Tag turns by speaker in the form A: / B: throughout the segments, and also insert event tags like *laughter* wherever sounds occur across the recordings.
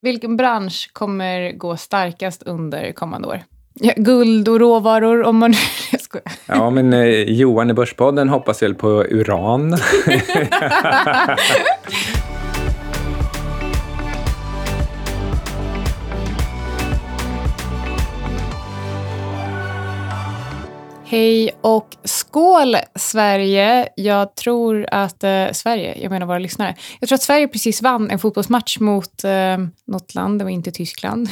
A: Vilken bransch kommer gå starkast under kommande år? Ja, guld och råvaror om man... *laughs* Jag skojar.
B: Ja, men eh, Johan i Börspodden hoppas väl på uran. *laughs* *laughs*
A: Hej och skål Sverige! Jag tror att eh, Sverige, jag menar våra lyssnare, jag tror att Sverige precis vann en fotbollsmatch mot eh, något land, det var inte Tyskland.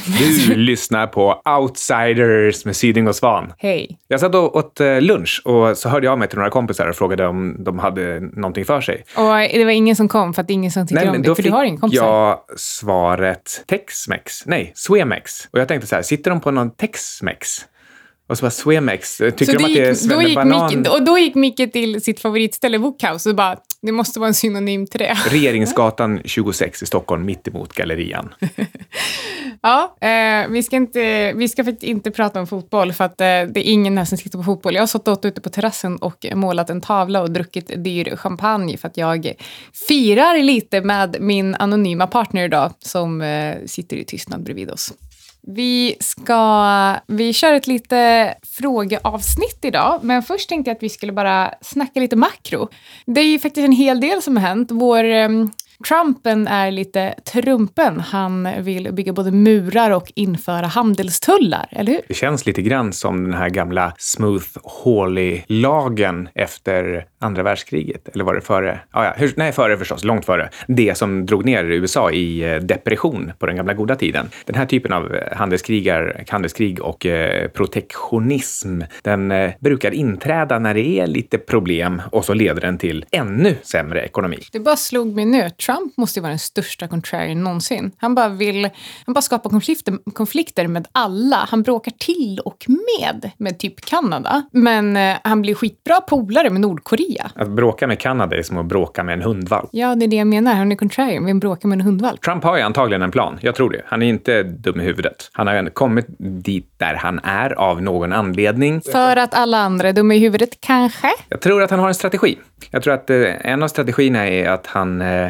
B: Du *laughs* lyssnar på Outsiders med Syding och Svan.
A: Hej.
B: Jag satt och åt eh, lunch och så hörde jag av mig till några kompisar och frågade om de hade någonting för sig.
A: Och det var ingen som kom för att det är ingen som tycker om det, för du har ingen kompisar.
B: jag svaret Tex-Mex, nej, Svemex. Och jag tänkte så här, sitter de på någon Tex-Mex? Och så bara Svemex, tycker
A: Så
B: de att det är
A: gick, då gick
B: svennebanan?
A: Micke, och då gick Micke till sitt favoritställe Wookhouse och bara, det måste vara en synonym till det. *laughs*
B: Regeringsgatan 26 i Stockholm, mitt emot Gallerian. *laughs*
A: Ja, eh, vi, ska inte, vi ska faktiskt inte prata om fotboll för att eh, det är ingen här som tittar på fotboll. Jag har stått ute på terrassen och målat en tavla och druckit dyr champagne för att jag firar lite med min anonyma partner idag som eh, sitter i tystnad bredvid oss. Vi ska, vi kör ett lite frågeavsnitt idag, men först tänkte jag att vi skulle bara snacka lite makro. Det är ju faktiskt en hel del som har hänt. Vår ehm, Trumpen är lite trumpen. Han vill bygga både murar och införa handelstullar, eller hur?
B: Det känns lite grann som den här gamla Smooth Hawley-lagen efter andra världskriget. Eller var det före? Ah, ja, hur, nej, före förstås. Långt före. Det som drog ner USA i eh, depression på den gamla goda tiden. Den här typen av eh, handelskrigar, handelskrig och eh, protektionism, den eh, brukar inträda när det är lite problem och så leder den till ännu sämre ekonomi.
A: Det bara slog mig nu. Trump måste ju vara den största contrarian någonsin. Han bara vill han bara skapar konflikter, konflikter med alla. Han bråkar till och med med typ Kanada. Men eh, han blir skitbra polare med Nordkorea.
B: Att bråka med Kanada är som att bråka med en hundvalp.
A: Ja, det är det jag menar. Han är contrarian. Vem bråkar med en hundvalp?
B: Trump har ju antagligen en plan. Jag tror det. Han är inte dum i huvudet. Han har ju kommit dit där han är av någon anledning.
A: För att alla andra är dumma i huvudet, kanske?
B: Jag tror att han har en strategi. Jag tror att eh, en av strategierna är att han eh,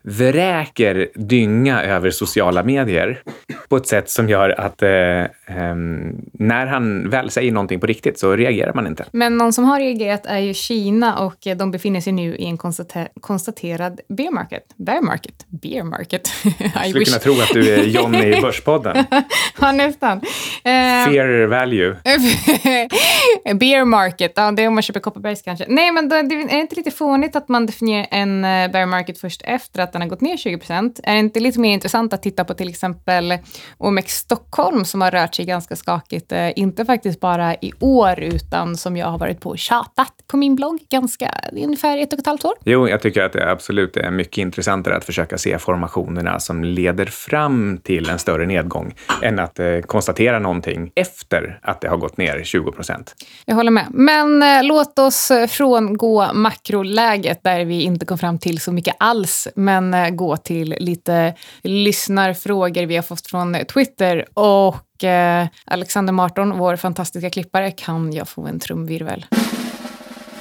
B: vräker dynga över sociala medier på ett sätt som gör att eh, ehm, när han väl säger någonting på riktigt så reagerar man inte.
A: Men någon som har reagerat är ju Kina och eh, de befinner sig nu i en konstate- konstaterad bear market. Bear market? Beer market? *laughs*
B: Jag skulle
A: wish.
B: kunna tro att du är Johnny i Börspodden. *laughs*
A: Ja, nästan. Eh,
B: Fair value. *laughs*
A: beer market, ja, det är om man köper Kopparbergs kanske. Nej, men då, det är inte lite fånigt att man definierar en eh, bear market först efter att har gått ner 20% Är det inte lite mer intressant att titta på till exempel OMX Stockholm som har rört sig ganska skakigt, eh, inte faktiskt bara i år utan som jag har varit på och tjatat på min blogg ganska, ungefär ett och ett halvt år.
B: Jo, jag tycker att det absolut är mycket intressantare att försöka se formationerna som leder fram till en större nedgång än att eh, konstatera någonting efter att det har gått ner 20 procent.
A: Jag håller med. Men eh, låt oss frångå makroläget där vi inte kom fram till så mycket alls, men eh, gå till lite lyssnarfrågor vi har fått från eh, Twitter. Och eh, Alexander Marton, vår fantastiska klippare, kan jag få en trumvirvel?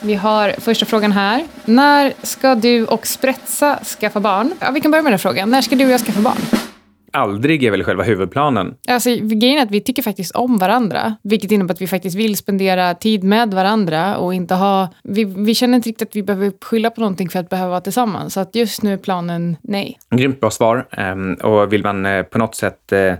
A: Vi har första frågan här. När ska du och Spretsa skaffa barn? Ja, vi kan börja med den frågan. När ska du och jag skaffa barn?
B: Aldrig är väl själva huvudplanen.
A: Alltså, grejen är att vi tycker faktiskt om varandra, vilket innebär att vi faktiskt vill spendera tid med varandra och inte ha... Vi, vi känner inte riktigt att vi behöver skylla på någonting för att behöva vara tillsammans. Så att just nu är planen nej.
B: Grymt bra svar. Ehm, Och vill man eh, på något sätt eh,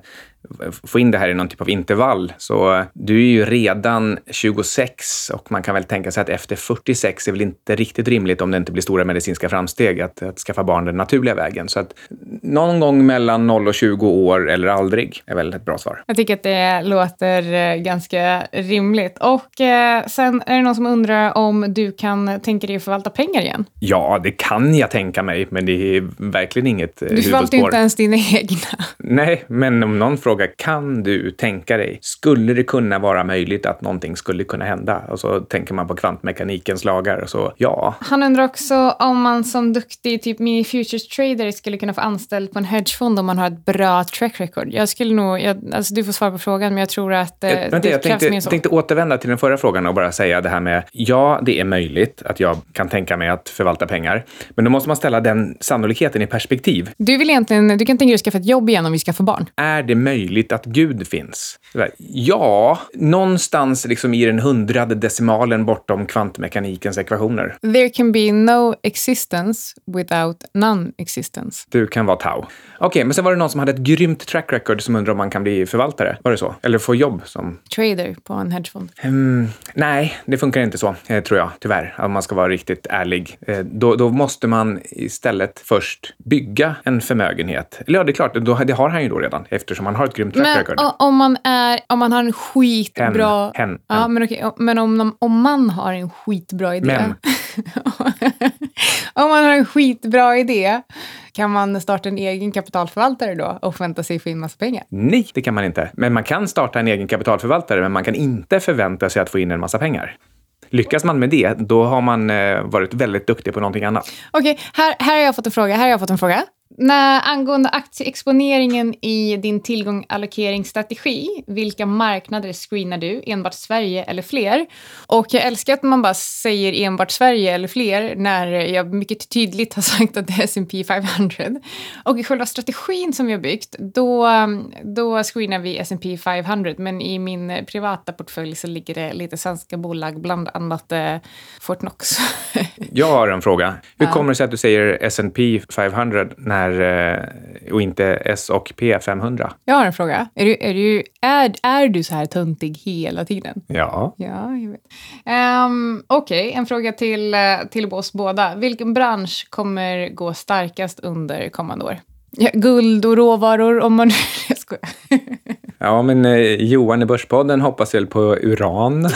B: få in det här i någon typ av intervall. Så eh, du är ju redan 26 och man kan väl tänka sig att efter 46 är väl inte riktigt rimligt om det inte blir stora medicinska framsteg att, att skaffa barn den naturliga vägen. Så att någon gång mellan 0 och 20 år eller aldrig är väl ett bra svar.
A: Jag tycker att det låter eh, ganska rimligt. Och eh, sen är det någon som undrar om du kan tänka dig att förvalta pengar igen.
B: Ja, det kan jag tänka mig, men det är verkligen inget eh,
A: Du förvaltar ju
B: huvudspår.
A: inte ens dina egna.
B: Nej, men om någon frågar fråga, kan du tänka dig, skulle det kunna vara möjligt att någonting skulle kunna hända? Och så tänker man på kvantmekanikens lagar och så, ja.
A: Han undrar också om man som duktig typ mini futures trader skulle kunna få anställd på en hedgefond om man har ett bra track record. Jag skulle nog, jag, alltså du får svara på frågan, men jag tror att eh,
B: Vänta,
A: det
B: jag
A: krävs
B: tänkte,
A: mer så.
B: tänkte återvända till den förra frågan och bara säga det här med, ja, det är möjligt att jag kan tänka mig att förvalta pengar, men då måste man ställa den sannolikheten i perspektiv.
A: Du vill egentligen, du kan tänka dig att skaffa ett jobb igen om vi skaffar barn.
B: Är det möjligt att Gud finns? Ja, någonstans liksom i den hundrade decimalen bortom kvantmekanikens ekvationer.
A: There can be no existence without non-existence.
B: Du kan vara Tau. Okej, men sen var det någon som hade ett grymt track record som undrar om man kan bli förvaltare. Var det så? Eller få jobb som...
A: Trader på en hedgefond.
B: Hmm, nej, det funkar inte så, eh, tror jag, tyvärr. Om man ska vara riktigt ärlig. Eh, då, då måste man istället först bygga en förmögenhet. Eller ja, det är klart, då, det har han ju då redan eftersom han har ett grymt track
A: Men
B: record.
A: o- om man, är, om man har en skitbra...
B: Hen, hen,
A: Ja,
B: hen.
A: men okej. Men om, om man har en skitbra idé.
B: Mem. *laughs*
A: om man har en skitbra idé, kan man starta en egen kapitalförvaltare då och förvänta sig få in massa pengar?
B: Nej, det kan man inte. Men man kan starta en egen kapitalförvaltare, men man kan inte förvänta sig att få in en massa pengar. Lyckas man med det, då har man eh, varit väldigt duktig på någonting annat.
A: Okej, här, här har jag fått en fråga. Här har jag fått en fråga. När, angående aktieexponeringen i din tillgång allokeringsstrategi, vilka marknader screenar du? Enbart Sverige eller fler? Och jag älskar att man bara säger enbart Sverige eller fler när jag mycket tydligt har *laughs* sagt att det är S&P 500. Och i själva strategin som vi har byggt, då, då screenar vi S&P 500. Men i min privata portfölj så ligger det lite svenska bolag, bland annat eh, Fortnox. *laughs*
B: Jag har en fråga. Hur kommer det sig att du säger S&P 500 när, eh, och inte S och P 500?
A: Jag har en fråga. Är du, är du, är, är du så här töntig hela tiden?
B: Ja.
A: Ja, jag vet. Um, Okej, en fråga till, eh, till oss båda. Vilken bransch kommer gå starkast under kommande år? Ja, guld och råvaror om man... *laughs* Jag skojar.
B: Ja, men eh, Johan i Börspodden hoppas väl på uran. *laughs* *laughs*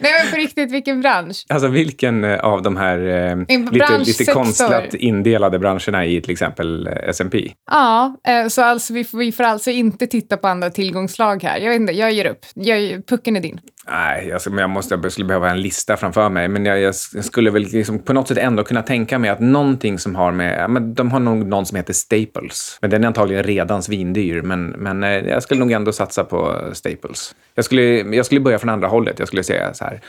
A: Nej, men på riktigt, vilken bransch?
B: alltså vilken eh, av de här eh, lite, lite konstlat indelade branscherna i till exempel eh, S&P?
A: Ja, eh, så alltså vi, får, vi får alltså inte titta på andra tillgångslag här. Jag vet inte, jag ger upp. Jag, pucken är din.
B: Nej, alltså, men jag måste, jag skulle behöva en lista framför mig. Men jag, jag skulle väl liksom på något sätt ändå kunna tänka mig att någonting som har med... Men de har nog någon som heter Staples. Men den är antagligen redan svindyr. Men, men eh, jag skulle nog ändå satsa på Staples. Jag skulle, jag skulle börja från andra hållet. Jag skulle säga så här.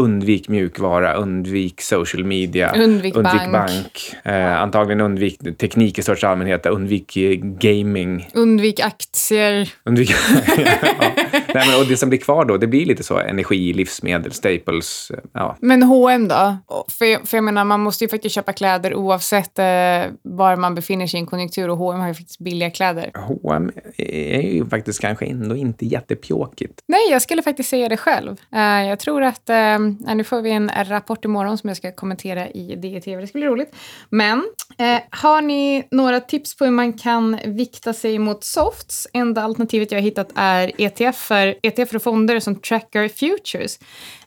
B: Undvik mjukvara, undvik social media,
A: Undvik bank.
B: bank. Eh, antagligen undvik teknik i största allmänhet, undvik eh, gaming.
A: Undvik aktier.
B: Undvika. *laughs* *laughs* ja. Nej, men, och det som blir kvar då, det blir lite så energi, livsmedel, staples. Ja.
A: Men H&M då? För, för jag menar, man måste ju faktiskt köpa kläder oavsett eh, var man befinner sig i en konjunktur och H&M har ju faktiskt billiga kläder.
B: H&M är ju faktiskt kanske ändå inte jättepjåkigt.
A: Nej, jag skulle faktiskt säga det själv. Eh, jag tror att, eh, nu får vi en rapport imorgon som jag ska kommentera i DTV, det skulle bli roligt. Men eh, har ni några tips på hur man kan vikta sig mot softs? Enda alternativet jag har hittat är ETF ETF och fonder som trackar futures.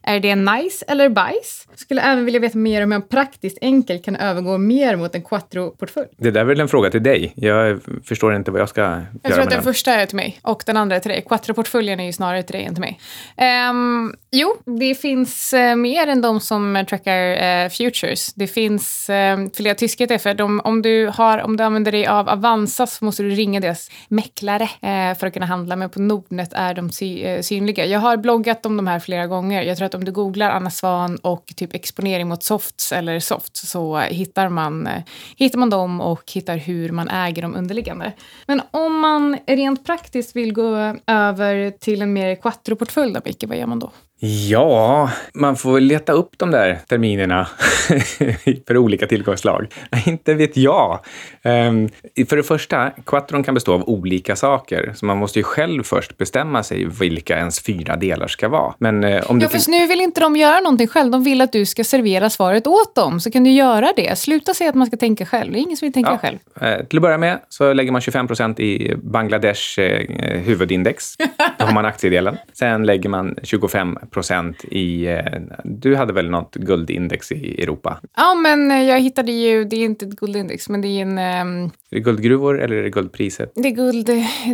A: Är det nice eller bajs? Skulle även vilja veta mer om hur man praktiskt enkelt kan övergå mer mot en quattro-portfölj.
B: Det där är väl en fråga till dig. Jag förstår inte vad jag ska
A: Jag
B: göra
A: tror
B: med
A: att den
B: den.
A: första är till mig och den andra är till dig. Quattro-portföljen är ju snarare till dig än till mig. Ehm, jo, det finns eh, mer än de som eh, trackar eh, futures. Det finns eh, flera tyska ETFer. De, om, du har, om du använder dig av Avanza så måste du ringa deras mäklare eh, för att kunna handla. Men på Nordnet är de sy, eh, synliga. Jag har bloggat om de här flera gånger. Jag tror att om du googlar Anna Svan och typ exponering mot softs eller softs så hittar man, eh, hittar man dem och hittar hur man äger de underliggande. Men om man rent praktiskt vill gå över till en mer quattro-portfölj då, Micke, vad gör man då?
B: Ja, man får väl leta upp de där terminerna *laughs* för olika tillgångslag. Nej, Inte vet jag. Ehm, för det första, quattron kan bestå av olika saker, så man måste ju själv först bestämma sig vilka ens fyra delar ska vara. Men eh, om
A: Ja, fast nu vill inte de göra någonting själv. De vill att du ska servera svaret åt dem. Så kan du göra det. Sluta säga att man ska tänka själv. Det är ingen som vill tänka
B: Ja.
A: själv.
B: Eh, till att börja med så lägger man 25 procent i Bangladesh eh, huvudindex. *laughs* Då har man aktiedelen. Sen lägger man 25 procent i... Eh, du hade väl något guldindex i Europa?
A: Ja, men eh, jag hittade ju, det är inte ett guldindex, men det är en... Um,
B: är det guldgruvor eller är det guldpriset?
A: Det är guld,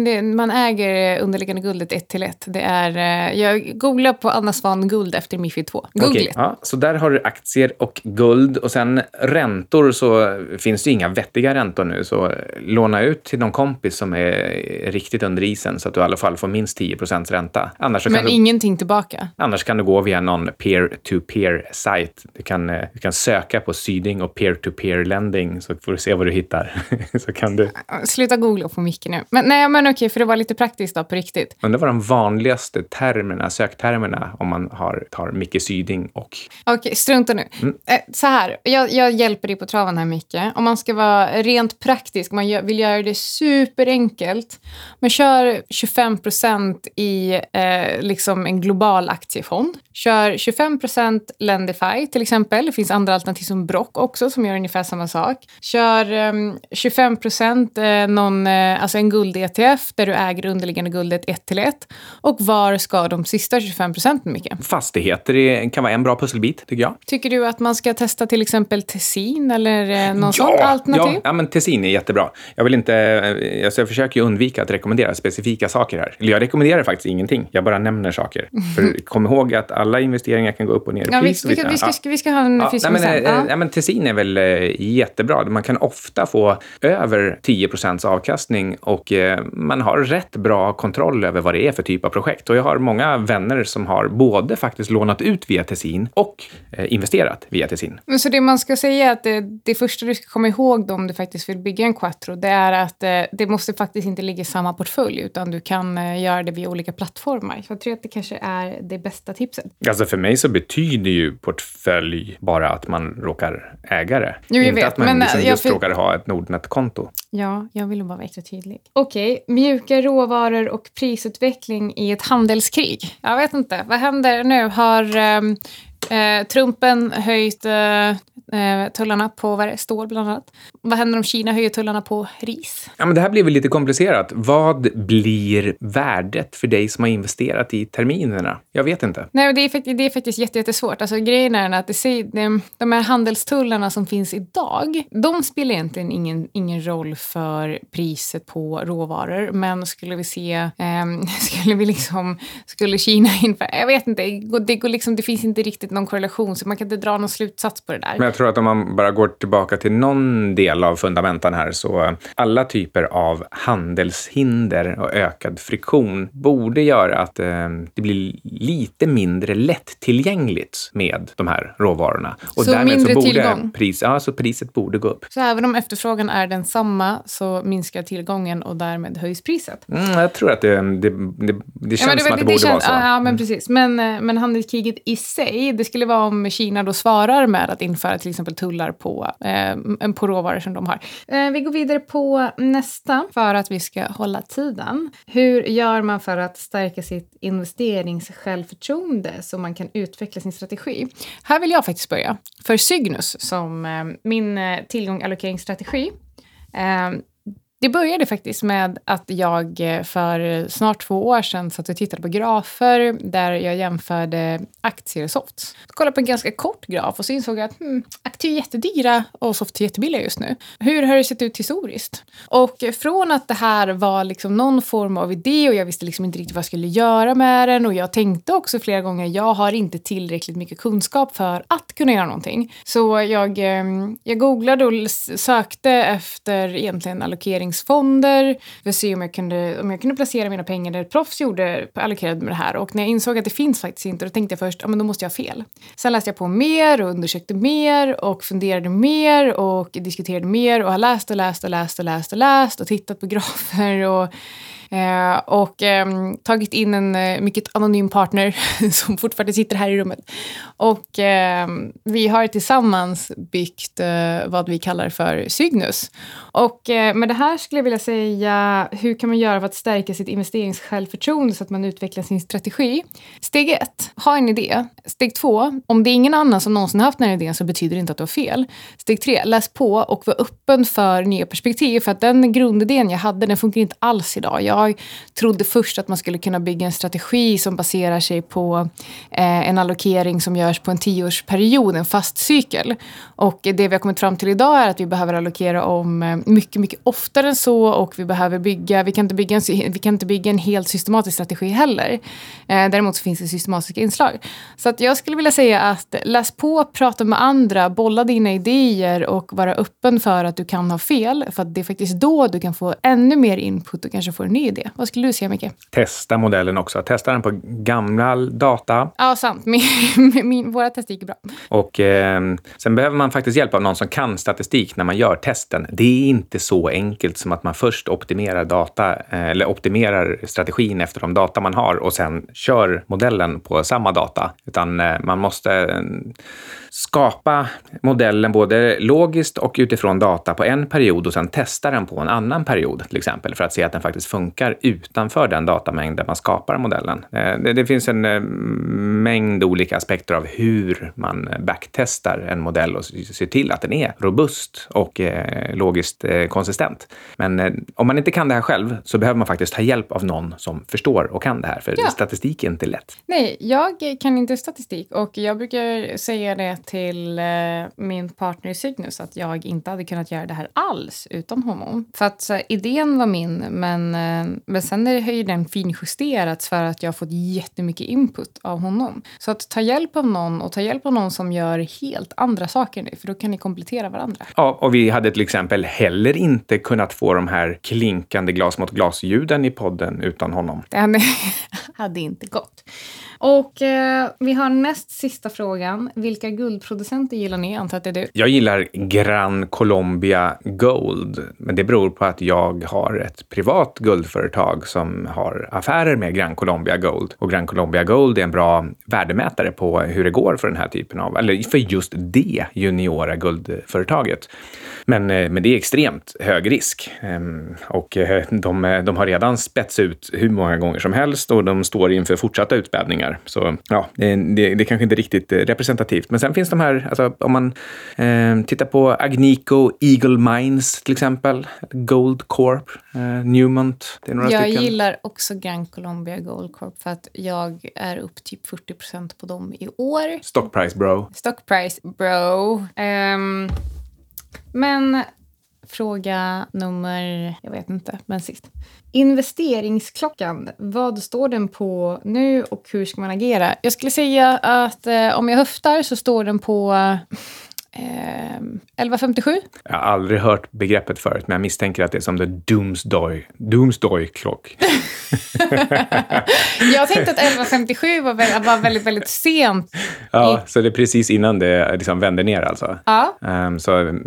A: det, man äger underliggande guldet ett till ett. Det är, eh, jag googlar på Anna Svan guld efter Mifid 2. Googligt. Okay,
B: ja, så där har du aktier och guld och sen räntor så finns det inga vettiga räntor nu. Så låna ut till någon kompis som är riktigt under isen så att du i alla fall får minst 10% ränta.
A: Annars Men du, ingenting tillbaka?
B: Annars kan du gå via någon peer-to-peer-sajt. Du kan, eh, du kan söka på Syding och peer-to-peer lending så får du se vad du hittar. *laughs* så kan du...
A: Sluta googla på mycket nu. Men, nej, men okej, för det var lite praktiskt då, på riktigt.
B: Undrar vad de vanligaste termerna, söktermerna, om man har, tar Micke Syding och...
A: Okej, strunta nu. Mm. Eh, så här, jag, jag hjälper dig på traven här, Micke. Om man ska vara rent praktisk, man vill göra det superenkelt, men kör 25 procent i eh, liksom en global aktiefond. Kör 25 procent Lendify till exempel. Det finns andra alternativ som Brock också som gör ungefär samma sak. Kör eh, 25 procent eh, någon, eh, alltså en guld-ETF där du äger underliggande guldet ett till ett. Och var ska de sista 25 procenten, Micke?
B: Fastigheter kan vara en bra pusselbit, tycker jag.
A: Tycker du att man ska testa till exempel Tessin eller eh, någon ja, sånt alternativ?
B: Ja, ja, men Tessin är jättebra. Jag vill inte, alltså jag försöker ju undvika att rekommendera specifika saker här. Eller jag rekommenderar faktiskt ingenting. Jag bara nämner saker. *laughs* Kom ihåg att alla investeringar kan gå upp och ner i
A: ja, pris. Vi, vi, vi, ska, vi ska ha en
B: ja, men, ja. men Tessin är väl jättebra. Man kan ofta få över 10 procents avkastning och eh, man har rätt bra kontroll över vad det är för typ av projekt. Och jag har många vänner som har både faktiskt lånat ut via Tessin och eh, investerat via Tessin.
A: Så det man ska säga är att det, det första du ska komma ihåg då, om du faktiskt vill bygga en Quattro, det är att eh, det måste faktiskt inte ligga i samma portfölj, utan du kan göra det via olika plattformar. Så jag tror att det kanske är det bästa tipset.
B: Alltså för mig så betyder ju portfölj bara att man råkar äga det. Jo, inte vet, att man men, liksom just för... råkar ha ett Nordnet-konto.
A: Ja, jag ville bara vara extra tydlig. Okej, okay, mjuka råvaror och prisutveckling i ett handelskrig. Jag vet inte, vad händer nu? Har um, Eh, Trumpen höjt eh, eh, tullarna på vad det, stål bland annat. Vad händer om Kina höjer tullarna på ris?
B: Ja, men det här blir väl lite komplicerat. Vad blir värdet för dig som har investerat i terminerna? Jag vet inte.
A: Nej, det är, det är faktiskt jättesvårt. Alltså, grejen är att det, det, de här handelstullarna som finns idag, de spelar egentligen ingen, ingen roll för priset på råvaror. Men skulle vi se, eh, *laughs* skulle vi liksom, skulle Kina införa, jag vet inte, det, går liksom, det finns inte riktigt någon korrelation så man kan inte dra någon slutsats på det där.
B: Men jag tror att om man bara går tillbaka till någon del av fundamenten här så alla typer av handelshinder och ökad friktion borde göra att eh, det blir lite mindre lättillgängligt med de här råvarorna.
A: Och så därmed mindre så borde tillgång?
B: Pris, ja, så priset borde gå upp.
A: Så även om efterfrågan är densamma så minskar tillgången och därmed höjs priset?
B: Mm, jag tror att det, det, det, det känns ja, det, som att det, borde känns, vara så.
A: Ja, men mm. precis. Men, eh, men handelskriget i sig, det skulle vara om Kina då svarar med att införa till exempel tullar på, eh, på råvaror som de har. Eh, vi går vidare på nästa för att vi ska hålla tiden. Hur gör man för att stärka sitt investeringssjälvförtroende så man kan utveckla sin strategi? Här vill jag faktiskt börja. För Cygnus, som eh, min eh, tillgång allokeringsstrategi, eh, det började faktiskt med att jag eh, för snart två år sedan satt och tittade på grafer där jag jämförde aktier och softs. Jag kollade på en ganska kort graf och så insåg jag att hmm, aktier är jättedyra och softs är jättebilliga just nu. Hur har det sett ut historiskt? Och från att det här var liksom någon form av idé och jag visste liksom inte riktigt vad jag skulle göra med den och jag tänkte också flera gånger jag har inte tillräckligt mycket kunskap för att kunna göra någonting. Så jag, eh, jag googlade och sökte efter egentligen allokering investeringsfonder för att se om jag kunde, om jag kunde placera mina pengar där ett proffs gjorde allokerade med det här. Och när jag insåg att det finns faktiskt inte, då tänkte jag först, ja men då måste jag ha fel. Sen läste jag på mer och undersökte mer och funderade mer och diskuterade mer och har läst och läst och läst och läst och läst och tittat på grafer och Eh, och eh, tagit in en eh, mycket anonym partner *laughs* som fortfarande sitter här i rummet. Och ehm, vi har tillsammans byggt eh, vad vi kallar för Cygnus. Och eh, med det här skulle jag vilja säga, hur kan man göra för att stärka sitt investeringssjälvförtroende så att man utvecklar sin strategi? Steg ett, ha en idé. Steg två, om det är ingen annan som någonsin haft den här idén så betyder det inte att du har fel. Steg tre, läs på och var öppen för nya perspektiv. För att den grundidén jag hade, den funkar inte alls idag. Jag jag trodde först att man skulle kunna bygga en strategi som baserar sig på eh, en allokering som görs på en tioårsperiod, en fast cykel. Och det vi har kommit fram till idag är att vi behöver allokera om eh, mycket, mycket oftare än så och vi behöver bygga, vi kan inte bygga en, vi kan inte bygga en helt systematisk strategi heller. Eh, däremot så finns det systematiska inslag. Så att jag skulle vilja säga att läs på, prata med andra, bolla dina idéer och vara öppen för att du kan ha fel. För att det är faktiskt då du kan få ännu mer input och kanske få en ny idé. Vad skulle du säga Micke?
B: Testa modellen också. Testa den på gammal data.
A: Ja, sant. Min, *laughs* min, våra tester gick bra.
B: Och eh, sen behöver man faktiskt hjälp av någon som kan statistik när man gör testen. Det är inte så enkelt som att man först optimerar data eh, eller optimerar strategin efter de data man har och sen kör modellen på samma data. Utan eh, man måste eh, skapa modellen både logiskt och utifrån data på en period och sen testa den på en annan period till exempel för att se att den faktiskt funkar utanför den datamängd där man skapar modellen. Eh, det, finns en eh, mängd olika aspekter av hur man backtestar en modell och ser till att den är robust och eh, logiskt konsistent. Men om man inte kan det här själv så behöver man faktiskt ta hjälp av någon som förstår och kan det här, för ja. statistik är inte lätt.
A: Nej, jag kan inte statistik och jag brukar säga det till eh, min partner i Cygnus att jag inte hade kunnat göra det här alls utan honom. För att så, idén var min, men, eh, men sen har ju den finjusterats för att jag har fått jättemycket input av honom. Så att ta hjälp av någon och ta hjälp av någon som gör helt andra saker nu, för då kan ni komplettera varandra.
B: Ja, och vi hade till exempel heller inte kunnat få de här klinkande glas mot glas-ljuden i podden utan honom.
A: Det hade, *laughs* hade inte gått. Och eh, vi har näst sista frågan. Vilka guldproducenter gillar ni? Antar att det är du.
B: Jag gillar Gran Colombia Gold, men det beror på att jag har ett privat guldföretag som har affärer med Gran Colombia Gold. Och Gran Colombia Gold är en bra värdemätare på hur det går för den här typen av, eller för just det juniora guldföretaget. Men, eh, men det är extremt hög risk ehm, och eh, de, eh, de har redan spets ut hur många gånger som helst och de står inför fortsatta utspädningar. Så ja, det, det, är kanske inte riktigt representativt. Men sen finns de här, alltså, om man eh, tittar på Agnico Eagle Mines till exempel, Gold Corp, eh, Newmont. Det är några
A: jag
B: stycken.
A: gillar också Gran Colombia Gold Corp för att jag är upp typ 40 procent på dem i år.
B: Stock price bro.
A: Stock price bro. Um, men fråga nummer, jag vet inte, men sist. Investeringsklockan, vad står den på nu och hur ska man agera? Jag skulle säga att eh, om jag höftar så står den på eh, 1157.
B: Jag har aldrig hört begreppet förut, men jag misstänker att det är som the doomsday, doomsday clock. *laughs*
A: jag tänkte att 1157 var, väldigt, var väldigt, väldigt sent.
B: Ja, så det är precis innan det liksom vänder ner alltså?
A: Ja.
B: Um, så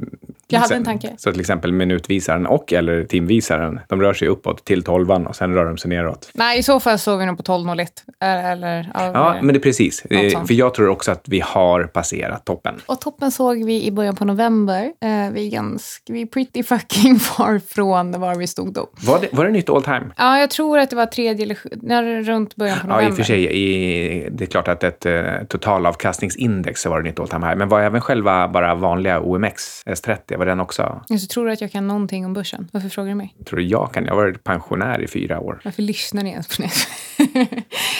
A: jag hade en tanke.
B: Så till exempel minutvisaren och eller timvisaren, de rör sig uppåt till tolvan och sen rör de sig neråt.
A: Nej, i så fall såg vi nog på 12.01. Eller,
B: ja, men det är precis. För jag tror också att vi har passerat toppen.
A: Och toppen såg vi i början på november. Eh, vi är ganska, vi är pretty fucking *laughs* far från var vi stod då.
B: Var det, var det nytt all time?
A: Ja, jag tror att det var tredje eller när, runt början på november.
B: Ja, i och för sig. I, det är klart att ett totalavkastningsindex var det nytt all time här. Men var även själva bara vanliga OMX S30 var den också...
A: Så tror du att jag kan någonting om börsen? Varför frågar du mig?
B: Tror du jag kan? Jag har varit pensionär i fyra år.
A: Varför lyssnar ni ens på det?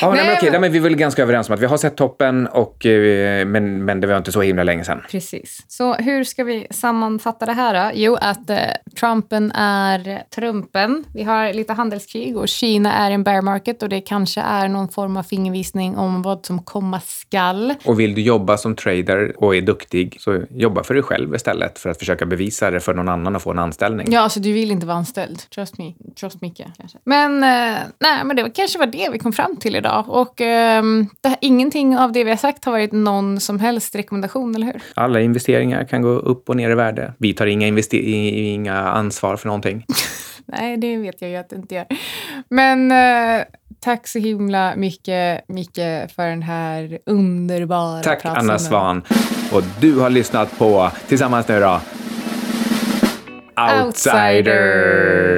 B: Ja, nej, men okej, nej, men vi är väl ganska överens om att vi har sett toppen, och, eh, men, men det var inte så himla länge sedan.
A: Precis. Så hur ska vi sammanfatta det här då? Jo, att eh, Trumpen är Trumpen. Vi har lite handelskrig och Kina är en bear market och det kanske är någon form av fingervisning om vad som komma skall.
B: Och vill du jobba som trader och är duktig, så jobba för dig själv istället för att försöka bevisa det för någon annan och få en anställning.
A: Ja, alltså du vill inte vara anställd. Trust me. Trust Micke, kanske. Men, eh, nej, men det var, kanske var det vi kom fram till idag. Och eh, det, ingenting av det vi har sagt har varit någon som helst rekommendation, eller hur?
B: Alla investeringar kan gå upp och ner i värde. Vi tar inga, inga ansvar för någonting. *laughs*
A: nej, det vet jag ju att det inte gör. Men eh, tack så himla mycket, Micke, för den här underbara
B: Tack, Anna Svan. Och du har lyssnat på Tillsammans nu då, Outsiders.